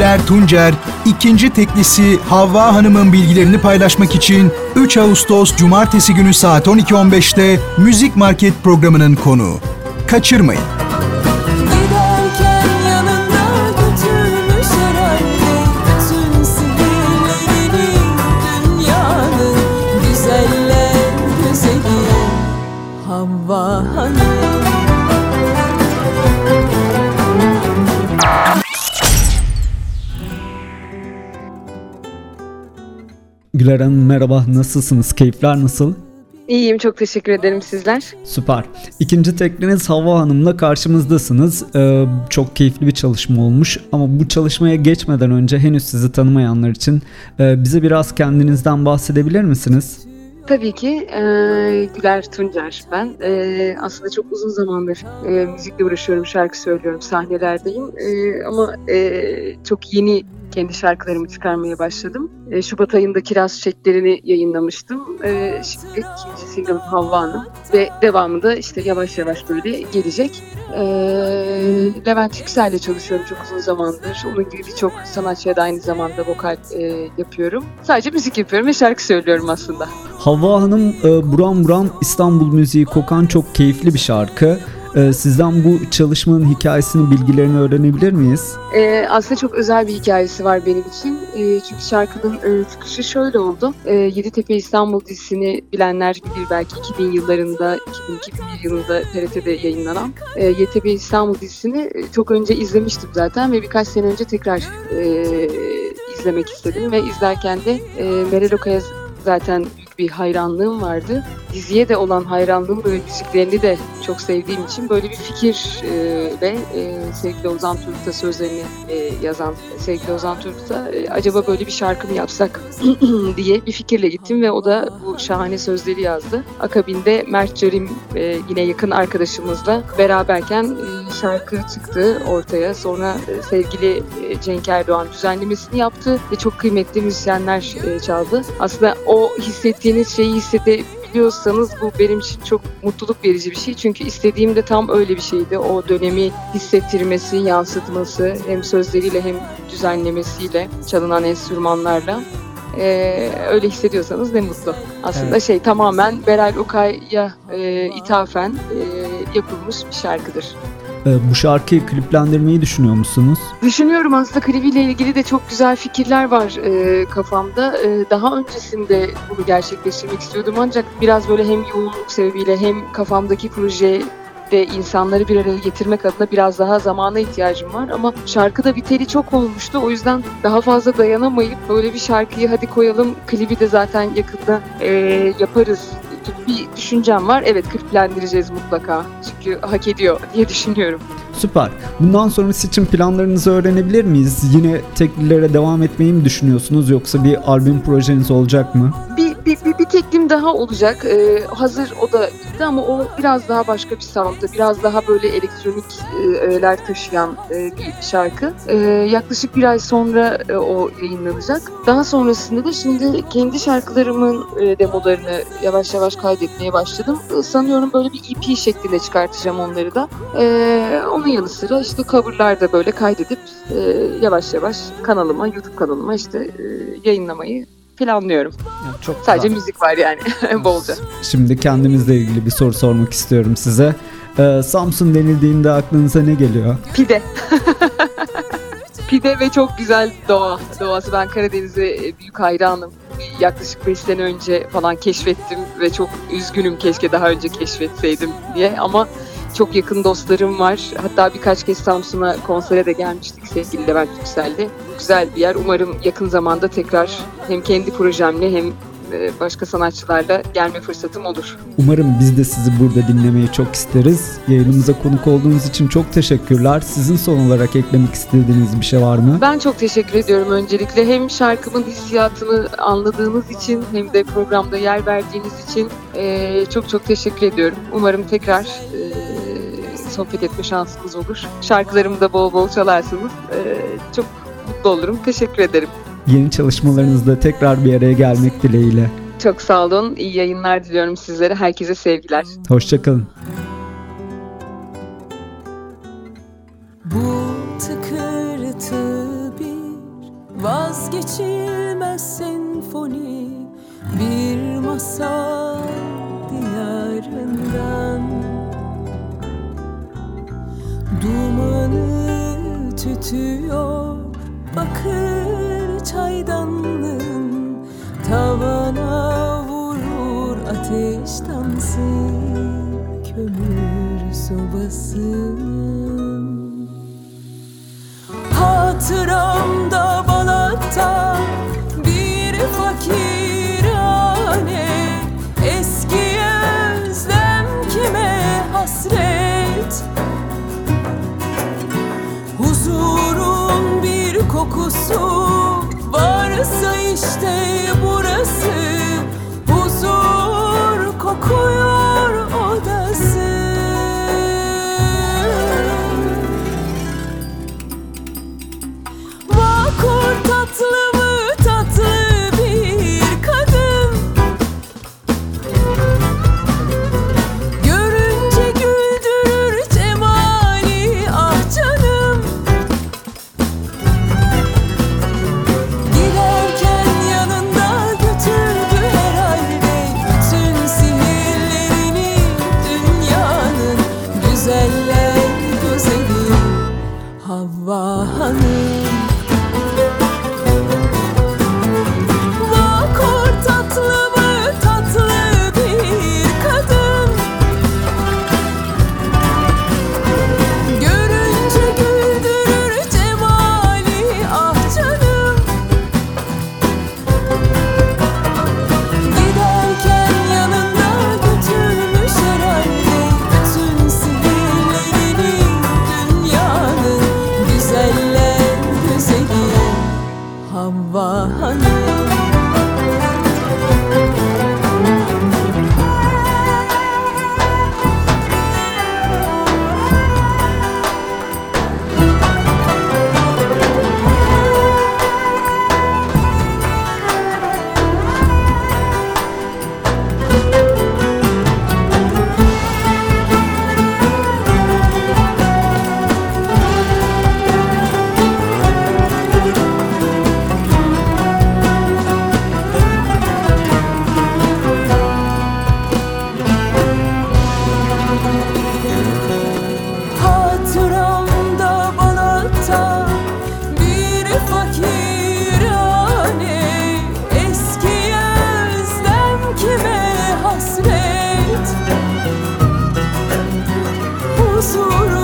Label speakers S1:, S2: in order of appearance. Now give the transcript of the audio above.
S1: Güler Tuncer, ikinci teklisi Havva Hanım'ın bilgilerini paylaşmak için 3 Ağustos Cumartesi günü saat 12.15'te Müzik Market programının konuğu. Kaçırmayın.
S2: Güler Hanım merhaba, nasılsınız? Keyifler nasıl?
S3: İyiyim, çok teşekkür ederim sizler.
S2: Süper. İkinci tekliniz Hava Hanım'la karşımızdasınız. Ee, çok keyifli bir çalışma olmuş ama bu çalışmaya geçmeden önce henüz sizi tanımayanlar için e, bize biraz kendinizden bahsedebilir misiniz?
S3: Tabii ki e, Güler Tuncer ben. E, aslında çok uzun zamandır e, müzikle uğraşıyorum, şarkı söylüyorum, sahnelerdeyim. E, ama e, çok yeni kendi şarkılarımı çıkarmaya başladım. E, Şubat ayında Kiraz Çiçeklerini yayınlamıştım. E, şimdi ikinci single'ım Havva Hanım. Ve devamında işte yavaş yavaş böyle gelecek. E, Levent Yüksel'le çalışıyorum çok uzun zamandır. Onun gibi birçok sanatçıya da aynı zamanda vokal e, yapıyorum. Sadece müzik yapıyorum ve şarkı söylüyorum aslında.
S2: Havva Hanım e, Buram Buram İstanbul müziği kokan çok keyifli bir şarkı. Ee, sizden bu çalışmanın hikayesini, bilgilerini öğrenebilir miyiz?
S3: Ee, aslında çok özel bir hikayesi var benim için. Ee, çünkü şarkının e, çıkışı şöyle oldu. Ee, Yeditepe İstanbul dizisini bilenler bilir belki 2000 yıllarında, 2002 yılında TRT'de yayınlanan e, Yeditepe İstanbul dizisini e, çok önce izlemiştim zaten ve birkaç sene önce tekrar e, izlemek istedim ve izlerken de e, Meral Okaya zaten bir hayranlığım vardı. Diziye de olan hayranlığım ve müziklerini de çok sevdiğim için böyle bir fikir e, ve e, sevgili Ozan Turgut'a sözlerini e, yazan sevgili Ozan Turgut'a e, acaba böyle bir şarkı mı yapsak diye bir fikirle gittim ve o da bu şahane sözleri yazdı. Akabinde Mert Carim e, yine yakın arkadaşımızla beraberken e, şarkı çıktı ortaya. Sonra e, sevgili e, Cenk Erdoğan düzenlemesini yaptı ve çok kıymetli müzisyenler e, çaldı. Aslında o hissettiğiniz şeyi hissedebiliyorsanız bu benim için çok mutluluk verici bir şey. Çünkü istediğim de tam öyle bir şeydi. O dönemi hissettirmesi, yansıtması hem sözleriyle hem düzenlemesiyle, çalınan enstrümanlarla. Ee, öyle hissediyorsanız ne mutlu. Aslında evet. şey tamamen Beral Okay'a e, ithafen e, yapılmış bir şarkıdır.
S2: Ee, bu şarkıyı kliplendirmeyi düşünüyor musunuz?
S3: Düşünüyorum aslında klibiyle ilgili de çok güzel fikirler var e, kafamda. E, daha öncesinde bunu gerçekleştirmek istiyordum ancak biraz böyle hem yoğunluk sebebiyle hem kafamdaki proje de insanları bir araya getirmek adına biraz daha zamana ihtiyacım var ama şarkıda biteli çok olmuştu. O yüzden daha fazla dayanamayıp böyle bir şarkıyı hadi koyalım klibi de zaten yakında e, yaparız gibi bir düşüncem var. Evet kliplendireceğiz mutlaka. Çünkü hak ediyor diye düşünüyorum.
S2: Süper. Bundan sonrası için planlarınızı öğrenebilir miyiz? Yine teklilere devam etmeyi mi düşünüyorsunuz yoksa bir albüm projeniz olacak mı?
S3: Bir, bir, bir, bir teklim daha olacak. Ee, hazır o da bitti ama o biraz daha başka bir sound'da. Biraz daha böyle elektronik e, taşıyan e, bir şarkı. E, yaklaşık bir ay sonra e, o yayınlanacak. Daha sonrasında da şimdi kendi şarkılarımın demolarını yavaş yavaş kaydetmeye başladım. Sanıyorum böyle bir EP şeklinde çıkartacağım onları da. E, onun yanı sıra işte coverlar da böyle kaydedip yavaş yavaş kanalıma, YouTube kanalıma işte yayınlamayı planlıyorum. Ya çok Sadece güzel. müzik var yani bolca.
S2: Şimdi kendimizle ilgili bir soru sormak istiyorum size. Ee, Samsun denildiğinde aklınıza ne geliyor?
S3: Pide. Pide ve çok güzel doğa. Doğası ben Karadeniz'e büyük hayranım. Yaklaşık 5 sene önce falan keşfettim ve çok üzgünüm keşke daha önce keşfetseydim diye ama çok yakın dostlarım var. Hatta birkaç kez Samsun'a konsere de gelmiştik sevgili Levent Yüksel'de. Güzel bir yer. Umarım yakın zamanda tekrar hem kendi projemle hem e, başka sanatçılarla gelme fırsatım olur.
S2: Umarım biz de sizi burada dinlemeyi çok isteriz. Yayınımıza konuk olduğunuz için çok teşekkürler. Sizin son olarak eklemek istediğiniz bir şey var mı?
S3: Ben çok teşekkür ediyorum öncelikle. Hem şarkımın hissiyatını anladığınız için hem de programda yer verdiğiniz için e, çok çok teşekkür ediyorum. Umarım tekrar e, sohbet etme şansımız olur. Şarkılarımı da bol bol çalarsınız. E, çok mutlu olurum. Teşekkür ederim.
S2: Yeni çalışmalarınızda tekrar bir araya gelmek dileğiyle.
S3: Çok sağ olun. İyi yayınlar diliyorum sizlere. Herkese sevgiler.
S2: Hoşçakalın.
S4: Bu tıkırtı bir vazgeçilmez senfoni bir masal diyarından Dumanı tütüyor bakır çaydanlığın Tavana vurur ateş dansı kömür sobasın Hatıra kokusu varsa işte bu havvanı vahane huzura